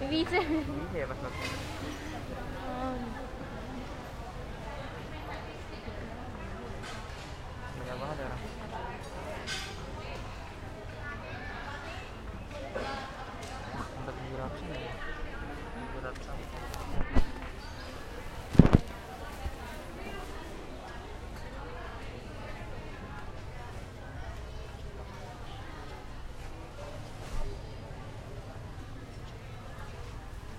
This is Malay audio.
Widzę. Widzę, was na Thank you.